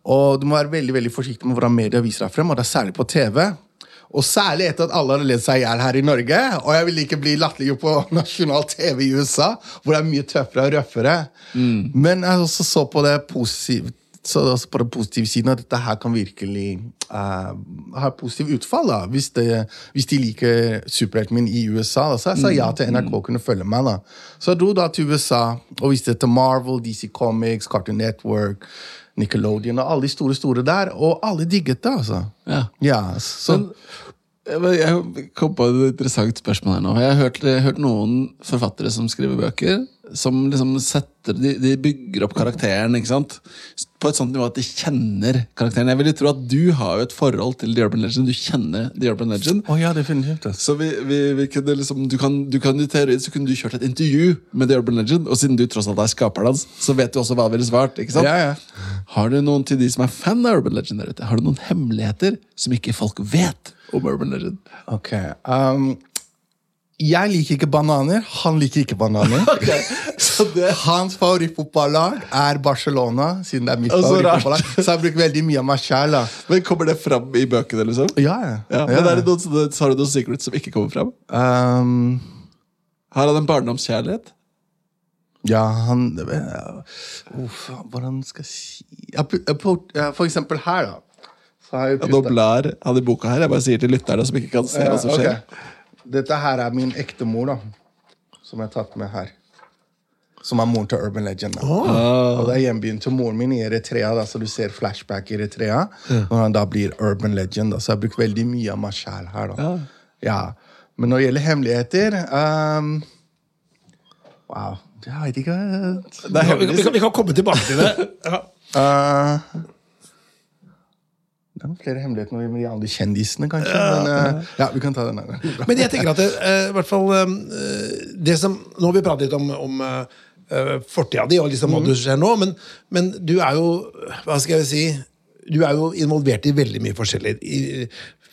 Og du må være veldig veldig forsiktig med hvordan media viser deg frem, og det er særlig på TV. Og særlig etter at alle har ledd seg i hjel her i Norge. Og jeg vil ikke bli latterliggjort på nasjonal TV i USA, hvor det er mye tøffere og røffere. Men jeg også så på det positivt så det er også på den positive siden at dette her kan virkelig uh, ha positivt utfall. da, Hvis, det, hvis de liker superhelten min i USA. Da. Så jeg sa ja til NRK kunne følge meg. da. Så jeg dro da til USA og viste det til Marvel, DC Comics, Cartoon Network, Nickelodeon og alle de store store der. Og alle digget det, altså. Ja. Ja, så, Men jeg kom på et interessant spørsmål her nå. Jeg har hørt, jeg har hørt noen forfattere som skriver bøker, som liksom setter de, de bygger opp karakteren ikke sant? på et sånt nivå at de kjenner karakteren. Jeg vil jo tro at du har jo et forhold til The Urban Legend. Du kjenner The Urban Legend. Å ja, definitivt. Så vi, vi, vi kunne liksom, du kan, du kan i teorien så kunne du kjørt et intervju med The Urban Legend, og siden du tross alt er skaperen hans, så vet du også hva han ville svart. ikke sant? Ja, ja. Har du noen til de som er fan av Urban Legend der ute? Har du noen hemmeligheter som ikke folk vet om Urban Legend? Ok. Um, jeg liker ikke bananer. Han liker ikke bananer. Så det Hans favorittfotballag er Barcelona, siden det er mitt Å, så favorittfotballag. Så jeg bruker veldig mye av meg sjæl. Men Kommer det fram i bøkene, liksom? Ja, ja. Ja, men er det noen, har du noen secrets som ikke kommer fram? Um, Har han en barndomskjærlighet? ja, han Uff, Hvordan skal jeg si Jeg jeg For eksempel her, da. Så har jeg Ja, nå blar han i boka her. Jeg bare sier til lytterne som ikke kan se hva som skjer. ok. Dette her er min ekte mor, da. Som jeg har tatt med her. Som er moren til Urban Legend. Da. Og det er hjembyen til moren min i Eritrea, da, så du ser flashback i Eritrea. Når han da blir Urban Legend. Da. Så jeg har brukt veldig mye av meg sjæl her. Da. Ja. Men når det gjelder hemmeligheter um, Wow. Jeg vet ikke vi, kan, vi kan komme tilbake til det. Ja. Uh, Det er noen flere hemmeligheter med de andre kjendisene, kanskje. Men uh, ja, vi kan ta den her. Men jeg tenker at det, uh, i hvert fall uh, det som, Nå har vi pratet litt om, om uh, fortida di og liksom hva du skjer nå, men, men du er jo Hva skal jeg si? Du er jo involvert i veldig mye forskjellig. I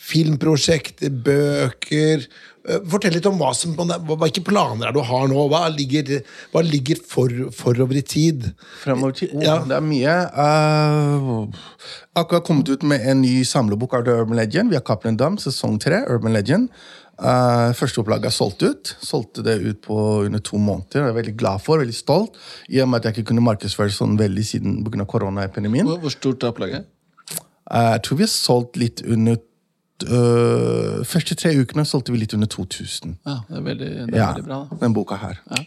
filmprosjekt, bøker Eh, Fortell litt om hva som, hva, hvilke planer er du har nå. Hva ligger, hva ligger for, forover i tid? Fremover tid? oh, Ja. Det er mye. Uh, akkurat kommet ut med en ny samlebok av The Urban Legend. Vi har Cappelen Dam, sesong tre. Urban Legend. Uh, første opplaget er solgt ut. Solgte det ut på under to måneder. Jeg er veldig glad for, veldig stolt, i og med at jeg ikke kunne markedsføre sånn veldig siden pga. koronaepidemien. Hvor, hvor stort er opplaget? Uh, jeg tror vi har solgt litt under øh, Første tre ukene solgte vi litt under 2000. Ja, det er veldig, det er Ja, veldig bra. da. den boka her. Ja.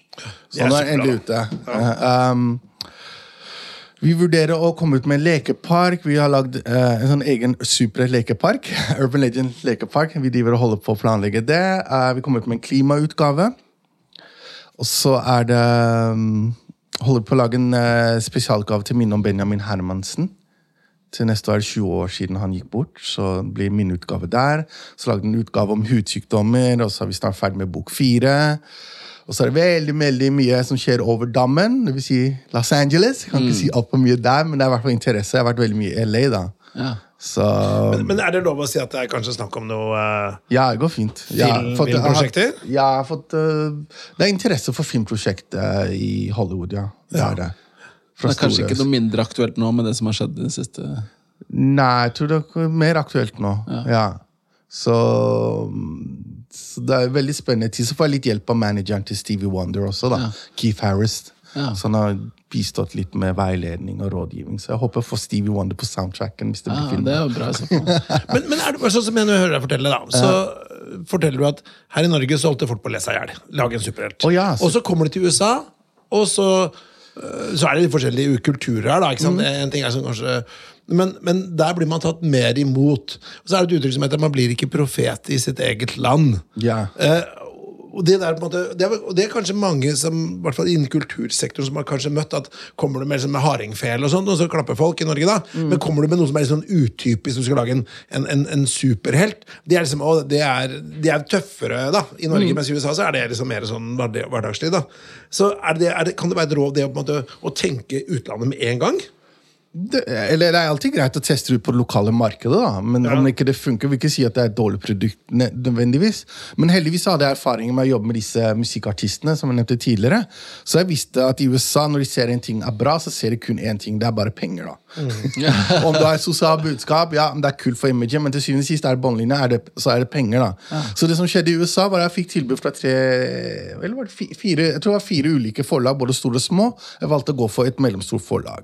Så nå er den endelig ute. Eh, um, vi vurderer å komme ut med en lekepark. Vi har lagd uh, en sånn egen superlekepark. Urban Legend lekepark. Vi driver og holder på å planlegge det. Uh, vi kommer ut med en klimautgave. Og så er det um, Holder på å lage en uh, spesialutgave til minne om Benjamin Hermansen. Til neste år er det 20 år siden han gikk bort, så det blir min utgave der. Så lagde en utgave om hudsykdommer, og så er vi snart ferdig med bok fire. Og så er det veldig veldig mye som skjer over dammen, det vil si Los Angeles. Jeg kan ikke si altfor mye der, men det er i hvert fall interesse. Jeg har vært veldig mye i LA, da. Ja. Så Men er det lov å si at det er kanskje snakk om noe uh, ja, det går fint. Jeg har filmprosjekter? Ja, jeg har fått uh, Det er interesse for filmprosjekter i Hollywood, ja. Det Ja. er det. Det er kanskje ikke noe mindre aktuelt nå med det som har skjedd i det siste. Nei, jeg tror det er mer aktuelt nå. Ja. Så, så det er veldig spennende tid. Så får jeg litt hjelp av manageren til Stevie Wonder også, da. Keith Harris. Ja. Så han har bistått litt med veiledning og rådgivning. Så jeg håper jeg får Stevie Wonder på soundtracken. hvis det Ja, blir film. det er jo bra så. Men, men er det bare sånn som jeg nå hører deg fortelle, da, så forteller du at her i Norge så holdt det folk på å lese seg i hjel. Lage en superhelt. Oh, ja, så- Og så kommer de til USA, og så, så er det forskjellige kulturer her. da, ikke sant? Mm. En ting er som kanskje... Men, men der blir man tatt mer imot. Og så er det et uttrykk som heter 'man blir ikke profet i sitt eget land'. Ja. Eh, og det, der, måte, det, er, det er kanskje mange som, i hvert fall innen kultursektoren som har kanskje møtt at kommer du med, liksom, med hardingfele og sånt, og så klapper folk i Norge da, men kommer du med noe som er litt sånn utypisk, du skal lage en, en, en, en superhelt, det er liksom, å, det er, de er tøffere da, i Norge, mens i USA så er det liksom mer sånn hverdagslig da. Så er det, er det, kan det være et råd det å, måte, å tenke utlandet med en gang? Det, eller det er alltid greit å teste ut på det lokale markedet, da. men Ja. om ikke det funker, vil ikke si at det er et dårlig produkt nødvendigvis. Men heldigvis hadde jeg erfaring med å jobbe med disse musikkartistene. som jeg nevnte tidligere. Så jeg visste at i USA, når de ser en ting er bra, så ser de kun én ting. Det er bare penger. da. om du har et sosialt budskap, ja, det er kult for imaget, men til syvende og sist er det båndlinja, er det- så er det penger. da. Så det som skjedde i USA, var at jeg fikk tilbud fra tre eller var det fire, jeg tror det var fire ulike forlag, både store og små. Jeg valgte å gå for et mellomstort forlag.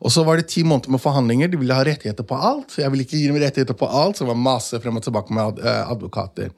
Og så var det ti måneder med forhandlinger. De ville ha rettigheter på alt. Jeg ville ikke gi dem rettigheter på alt, så det var masse frem og tilbake med eh, advokater.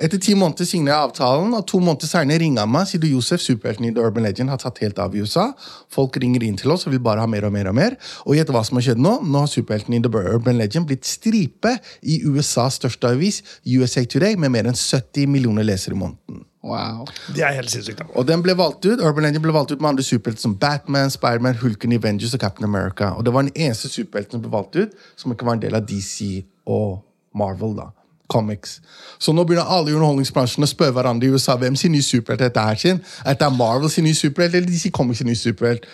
Etter ti måneder signer jeg avtalen, og to måneder senere ringer han meg. Sier du Josef, superhelten i The Urban Legend, har tatt helt av i USA. Folk ringer inn til oss og vil bare ha mer og mer og mer. Og gjett hva som har skjedd nå? Nå har superhelten i The Urban Legend blitt stripe i USAs største avis, USA Today, med mer enn 70 millioner lesere i måneden. Wow. Det er helt sinnssykt. Og den ble valgt ut, Urban Legend ble valgt ut med andre superhelter som Batman, Spiderman, Hulken, Avengers og Captain America. Og det var den eneste superhelten som ble valgt ut som ikke var en del av DC og Marvel. da. Comics. Så nå begynner alle i underholdningsbransjen å spørre hverandre i USA hvem sin nye superhelt dette er sin. Er det Marvel sin nye superhelt eller DC Comics sin nye superhelt.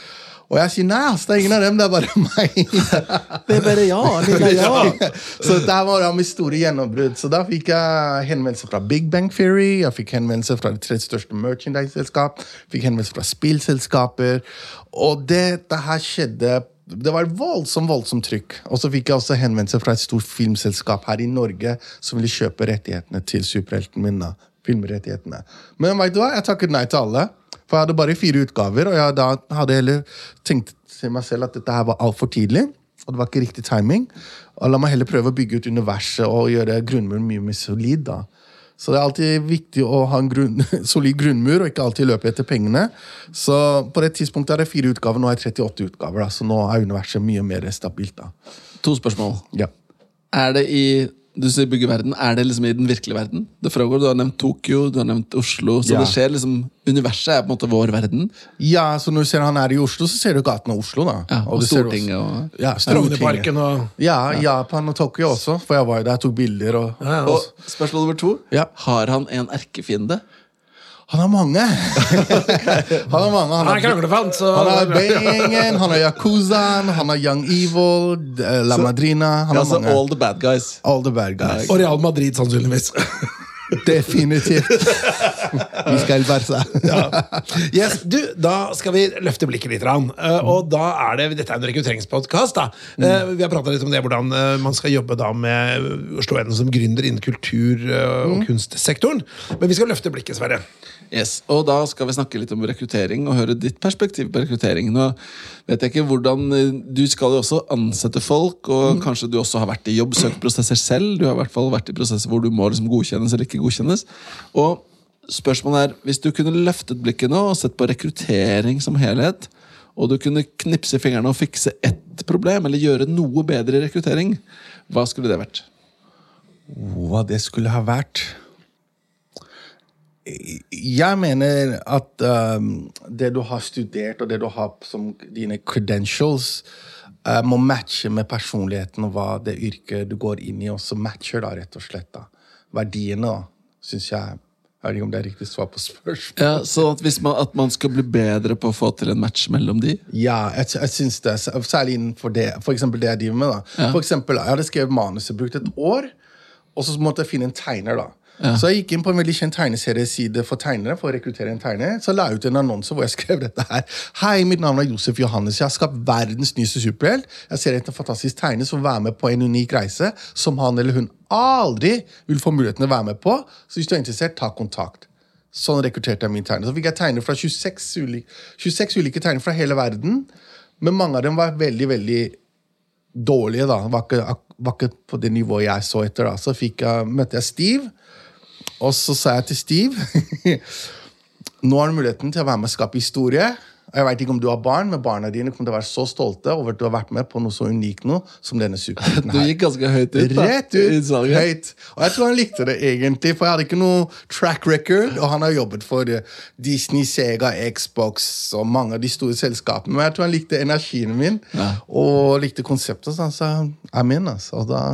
Og jeg sier nei, ass, det er ingen av dem, det er bare meg. Det er bare ja. Det er ja. Så der var det mitt store gjennombrudd. Så da fikk jeg henvendelse fra Big Bang Theory, jeg fikk henvendelse fra de tredje største merchandise-selskap, fikk henvendelse fra spillselskaper. Og dette her skjedde det var voldsomt voldsomt trykk. Og så fikk jeg også henvendelse fra et stort filmselskap her i Norge som ville kjøpe rettighetene til superhelten min. da, filmrettighetene. Men vet du hva? jeg takket nei til alle. For jeg hadde bare fire utgaver, og jeg da hadde heller tenkt til meg selv at dette her var altfor tidlig. Og det var ikke riktig timing. Og la meg heller prøve å bygge ut universet og gjøre grunnmuren mye mer solid. da. Så det er alltid viktig å ha en grunn, solid grunnmur og ikke alltid løpe etter pengene. Så på det tidspunktet er det fire utgaver, nå er det 38 utgaver. da, Så nå er universet mye mer stabilt. da. To spørsmål. Ja. Er det i du sier byggeverden, er det liksom i den virkelige verden? Det foregår, Du har nevnt Tokyo, du har nevnt Oslo. Så Ja. det skjer liksom Universet er på en måte vår verden. ja, så når du ser han er i Oslo, så ser du gaten av Oslo. da. Ja, og og Stortinget og- ja. Frognerparken og... Ja, Japan og Tokyo også, for jeg var jo der, tok bilder. og... Ja, Og spørsmål nummer to. Ja. Har han en erkefiende? Han har mange! han har mange. Han Han har, kranglefant, så... han har Bay-gjengen, han har Yakuzaen, han har Young Evil, eh, La Madrina Han har mange. all the bad guys. All the bad guys. Og Real Madrid, sannsynligvis. Definitivt. Vi skal Barca. Yes, du, Da skal vi løfte blikket litt. grann. Eh, og da er det, Dette er en rekrutteringspodkast. Eh, vi har prata litt om det, hvordan eh, man skal jobbe da med å slå gjennom som gründer innen kultur- og kunstsektoren. Men vi skal løfte blikket, Sverre. Yes, og Da skal vi snakke litt om rekruttering og høre ditt perspektiv på rekruttering. Nå vet jeg ikke hvordan, Du skal jo også ansette folk, og kanskje du også har vært i jobbsøkprosesser selv. Du har i hvert fall vært i prosesser hvor du må liksom godkjennes eller ikke godkjennes. Og spørsmålet er, Hvis du kunne løftet blikket nå og sett på rekruttering som helhet, og du kunne knipse fingrene og fikse ett problem, eller gjøre noe bedre i rekruttering, hva skulle det vært? Hva det skulle ha vært? Jeg mener at um, det du har studert, og det du har som dine credentials, uh, må matche med personligheten og hva det yrket du går inn i, også matcher, da, rett og slett. da. Verdiene, syns jeg Jeg vet ikke om det er riktig svar på spørsmålet. Ja, så at, hvis man, at man skal bli bedre på å få til en match mellom de? Ja, jeg, jeg syns det. Særlig innenfor det, for det jeg driver med. da. Ja. For eksempel, Jeg hadde skrevet manuset, brukt et år, og så måtte jeg finne en tegner. da. Så jeg gikk inn på en veldig kjent tegneserieside for tegnere. for å rekruttere en tegner. Så la jeg ut en annonse hvor jeg skrev dette her. Hei, mitt navn er Josef Johannes. Jeg har skapt verdens nyeste superhelt. Jeg ser etter en fantastisk tegner som vil være med på en unik reise som han eller hun aldri vil få muligheten til å være med på. Så hvis du er interessert, ta kontakt. Sånn rekrutterte jeg min tegner. Så fikk jeg tegner fra 26 ulike, 26 ulike tegnere fra hele verden. Men mange av dem var veldig, veldig dårlige. da. Var ikke, var ikke på det nivået jeg så etter. da. Så jeg, møtte jeg Steve, og så sa jeg til Steve Nå har du muligheten til å være med og skape historie. Jeg vet ikke om du har barn, men barna dine kommer til å være så stolte over at du har vært med på noe så unikt nå som denne superhelten Du gikk ganske høyt ut. da, Rett ut! Høyt. Og jeg tror han likte det egentlig, for jeg hadde ikke noe track record. Og han har jobbet for Disney, Sega, Xbox og mange av de store selskapene. Men jeg tror han likte energien min og likte konseptet, så han sa I'm in. Altså. Og da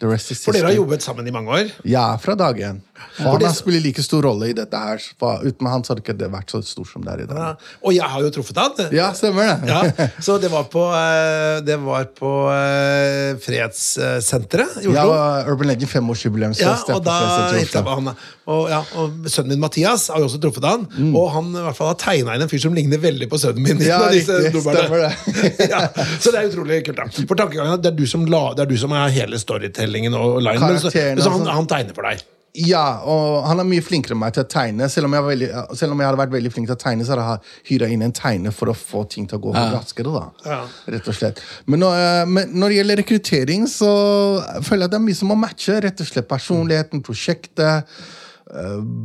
The rest is For dere har jobbet sammen i mange år. Ja, fra dag én. Han det- spiller like stor rolle i dette her. For uten han så hadde ikke det vært så stort som det er i dag. Ja. Og jeg har jo truffet han. Ja, stemmer det. Ja, så det var på, eh, det var på eh, Fredssenteret i Oslo. Ja, Urban Legend Ja, og da han. Og, ja, og sønnen min Mathias har jo også truffet han. Og han i hvert fall har tegna inn en fyr som ligner veldig på sønnen min. Mm. Ja, riktig. Stemmer det. ja, så det er utrolig kult. da For tankegangen det er du som, la, det er du som er hele storytellingen og linen. men så, så han, altså. han tegner for deg. Ja, og han er mye flinkere enn meg til å tegne. Selv om jeg, var veldig, selv om jeg hadde vært veldig flink til å tegne, så hadde jeg hyra inn en tegner for å få ting til å gå raskere. da Ja. Rett og slett men når, eh, men når det gjelder rekruttering, så føler jeg det er mye som må matche. Rett og slett Personligheten, prosjektet,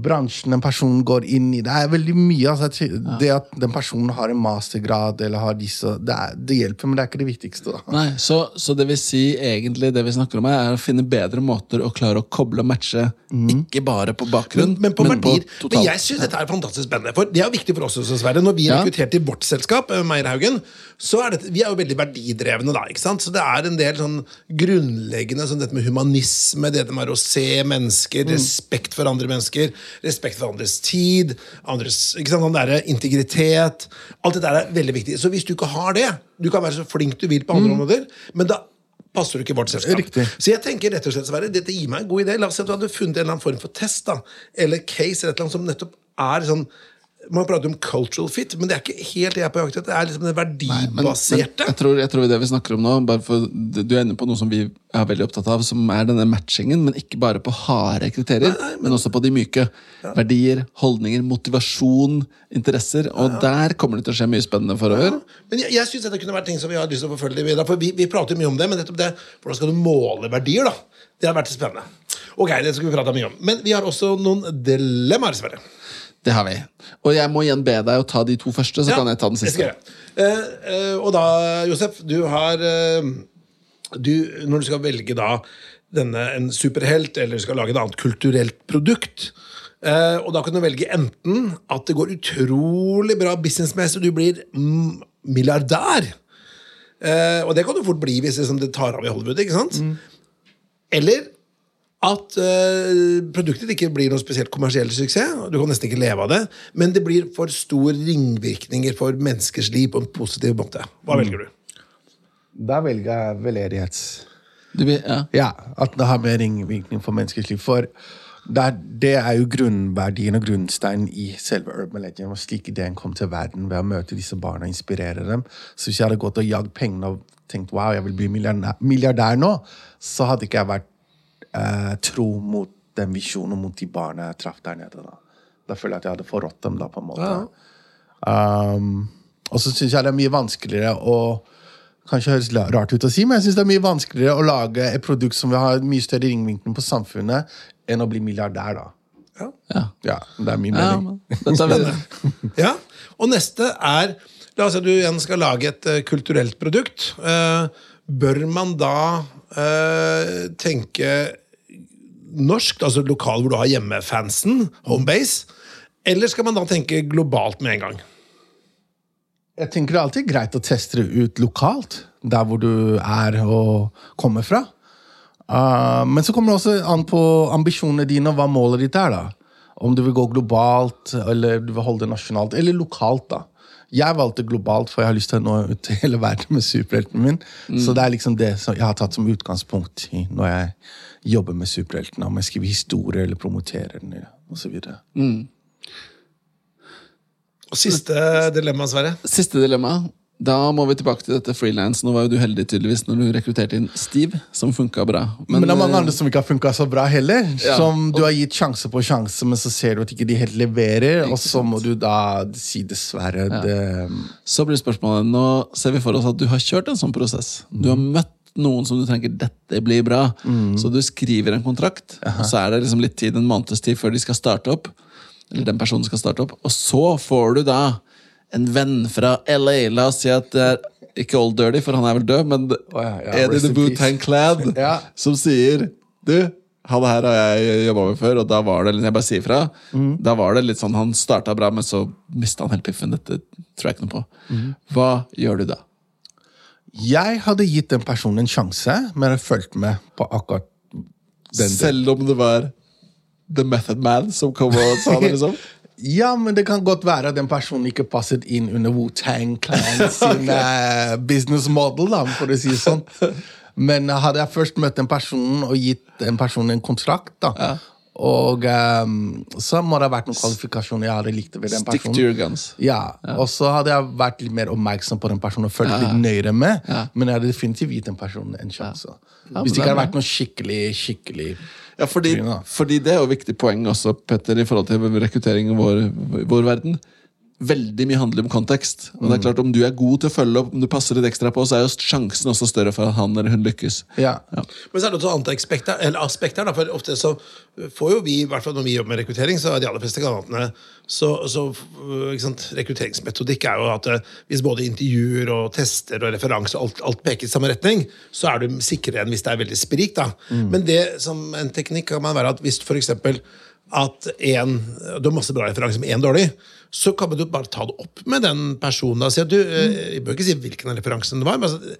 bransjen en person går inn i. Det er veldig mye. Altså, Det at den personen har en mastergrad, eller har disse det, er, det hjelper, men det er ikke det viktigste. da Nei, så, så det vil si egentlig det vi snakker om her, er å finne bedre måter å klare å koble og matche, ikke bare på bakgrunn, Men, men på verdier. Men jeg syns dette er fantastisk spennende. For det er viktig for oss også, Sverre. Når vi Ja. rekruttert i vårt selskap, eh, Meierhaugen, så er dette, vi er jo veldig verdidrevne da. ikke sant? Så det er en del sånn grunnleggende som dette med humanisme, det med å se mennesker, respekt for andre mennesker, respekt for andres tid, andres der, integritet. Alt dette er veldig viktig. Så hvis du ikke har det, du kan være så flink du vil på andre områder, men da passer du ikke vårt selskap. Riktig. Så jeg tenker rett og slett, Sverre, dette gir meg en god idé. La oss si at du hadde funnet en eller annen form for test, da, eller case, eller et eller annet som nettopp er sånn Man prater om cultural fit, men det er ikke helt det jeg er på jakt etter. Det er liksom det Men, men verdibaserte. jeg, tror, jeg tror det vi snakker om nå bare for, Du er inne på noe som vi er veldig opptatt av, som er denne matchingen, men ikke bare på harde kriterier, men, også på de myke. Verdier, holdninger, motivasjon, interesser. Og der kommer det til å skje mye spennende forover. Men jeg, jeg synes dette kunne vært ting som vi har lyst til å forfølge videre. For vi, vi prater mye om det, men nettopp det, hvordan skal du måle verdier, da? Det har vært spennende. Ok, det skal vi prate mye om. Men vi har også noen dilemmaer, Sverre. Det har vi. Og jeg må igjen be deg å ta de to første, så Ja, kan jeg ta den siste. Eh, eh, og da, Josef, du har eh, du, Når du skal velge da denne, en superhelt, eller du skal lage et annet kulturelt produkt eh, Og da kan du velge enten at det går utrolig bra businessmessig, du blir mm, milliardær. Eh, og det kan du fort bli hvis liksom, det tar av i Hollywood. ikke sant? Eller at uh, produktet ikke blir noe spesielt kommersiell suksess. Du kan nesten ikke leve av det, men det blir for store ringvirkninger for menneskers liv på en positiv måte. Hva velger du? Da velger jeg veldedighet. Du ja. Ja, at det har mer ringvirkning for menneskers liv. For Det er, det er jo grunnverdien og grunnsteinen i selve Urban Legend. Og slik ideen kom til verden ved å møte disse barna og inspirere dem. Så hvis jeg hadde gått og jagd pengene og tenkt wow, jeg vil bli milliardær, milliardær nå, så hadde ikke jeg vært eh, tro mot den visjonen mot de barna jeg traff der nede. Da Da føler jeg at jeg hadde forrådt dem, da, på en måte. Um, og så syns jeg det er mye vanskeligere å Kanskje høres rart ut å si, men jeg synes det er mye vanskeligere å lage et produkt som vil ha mye større ringvinkel på samfunnet, enn å bli milliardær, da. Ja. Ja, det er min Ja, mening. Ja, Og neste er La oss si at du igjen skal lage et uh, kulturelt produkt. Uh, bør man da uh, tenke norsk, altså lokal hvor du har hjemmefansen, homebase, eller skal man da tenke globalt med en gang? Jeg tenker det er alltid greit å teste det ut lokalt, der hvor du er og kommer fra. Uh, men så kommer det også an på ambisjonene dine og hva målet ditt er. da. Om du vil gå globalt, eller du vil holde det nasjonalt, eller lokalt. da. Jeg valgte globalt, for jeg har lyst til å nå ut til hele verden med superhelten min. Så det er liksom det som jeg har tatt som utgangspunkt i når jeg jobber med superheltene. Om jeg skriver historier eller promoterer den, osv. Og siste dilemma, Sverre. Siste dilemma. Da må vi tilbake til dette frilans. Nå var jo du heldig tydeligvis når du rekrutterte inn Steve, som funka bra. Men, det er mange eh, andre som ikke har funka så bra heller. Ja. Som du har gitt sjanse på sjanse, men så ser du at ikke de helt leverer. Og så må du da si dessverre. Det, Så blir spørsmålet, Nå ser vi for oss at du har kjørt en sånn prosess. Du har møtt noen som du tenker dette blir bra. Så du skriver en kontrakt, og så er det liksom litt tid, en måneds tid før de skal starte opp. Eller den personen skal starte opp. Og så får du da en venn fra LA. La oss si at det er ikke Old Dirty, for han er vel død, men ja, ja, Eddie the in Bootang. Clad Ja. som sier Du, han her har jeg jobba med før, og da var det Jeg bare sier fra. Mm. Da var det litt sånn Han starta bra, men så mista han helt piffen. Dette tror jeg ikke noe på. Mm. Hva gjør du da? Jeg hadde gitt den personen en sjanse, men jeg fulgte med på akkurat den Selv om det var The Method Man som kom og sa det, liksom? Ja, men det kan godt være at den personen ikke passet inn under Wu-Tang Clan sin eh, business model, da, for å si det sånn. Men hadde jeg først møtt den personen og gitt den personen en kontrakt, da, og um, så må det ha vært noen kvalifikasjoner jeg hadde likt ved den Stick personen. to your guns. Ja, og så hadde jeg vært litt mer oppmerksom på den personen og følt litt nøyere med. Men jeg hadde definitivt gitt den personen en sjanse. Hvis det ikke hadde vært noe skikkelig, skikkelig Ja, fordi, fordi det er jo et viktig poeng også, Petter, i forhold til rekruttering i vår, vår verden. Veldig mye handler om kontekst. Og det er klart Om du er god til å følge opp, om du passer litt ekstra på, så er jo sjansen også større for at han eller hun lykkes. Ja. Men så er det også et annet aspekt her, aspekt her for ofte så får jo vi, i hvert fall når vi jobber med rekruttering, så er de aller fleste kandidatene så, så ikke sant, Rekrutteringsmetodikk er jo at øh, hvis både intervjuer og tester og referanser og alt, alt peker i samme retning, så er du sikrere enn hvis det er veldig sprik. da. Men det som en teknikk kan man være at hvis for eksempel at en, du har masse bra referanser med én dårlig, så kan du bare ta det opp med den personen. og Si at du, eh, Jeg bør ikke si hvilken av referansene det var, men altså,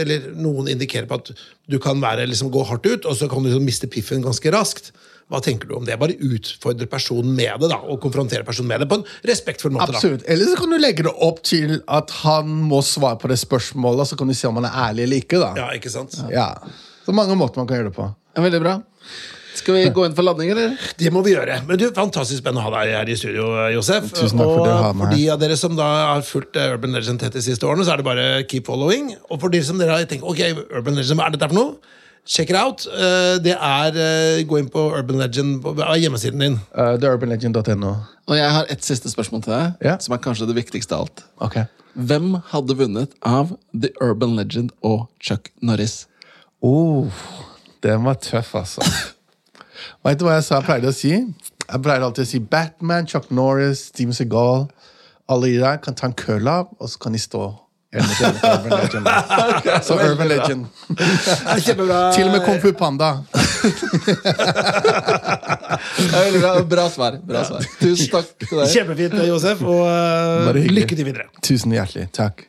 eller noen indikerer på at du kan være, liksom, gå hardt ut, og så kan du liksom miste piffen ganske raskt. Hva tenker du om det? Bare utfordre personen med det, da, og konfrontere personen med det på en respektfull måte. da. Absolutt. Eller så kan du legge det opp til at han må svare på det spørsmålet, så kan du se om han er ærlig eller ikke. da. Ja, ikke sant? Ja. Så mange måter man kan gjøre det på. Ja, veldig bra. Skal vi gå inn for landing, eller? Det må vi gjøre. Men du, Fantastisk spennende å ha deg her i studio, Josef. Tusen takk for og det å ha meg for de av dere som da har fulgt eh, Urban Legend tett de siste årene, så er det bare keep following. Og for de som dere har tenkt ok, Urban Legend, hva er dette for noe? Check it out. Eh, Det er eh, Gå inn på Urban Legend på hjemmesiden din. Uh, TheUrbanLegend.no. Og jeg har et siste spørsmål til deg, Ja. som er kanskje det viktigste av alt. Ok. Hvem hadde vunnet av The Urban Legend og Chuck Norris? Oh, den var tøff, altså. Vet du hva jeg sa jeg pleide å si? Jeg pleier alltid å si Batman, Chuck Norris, Steven Seagal. Alle de der kan ta en curlab, og så kan de stå Urban Legend. Så Urban Legend. Kjempebra. Til og med Kung Fu Panda. Veldig bra. bra svar. Bra svar. Tusen takk til deg. Kjempefint, Josef. Og eh, lykke til videre. Tusen hjertelig. Takk.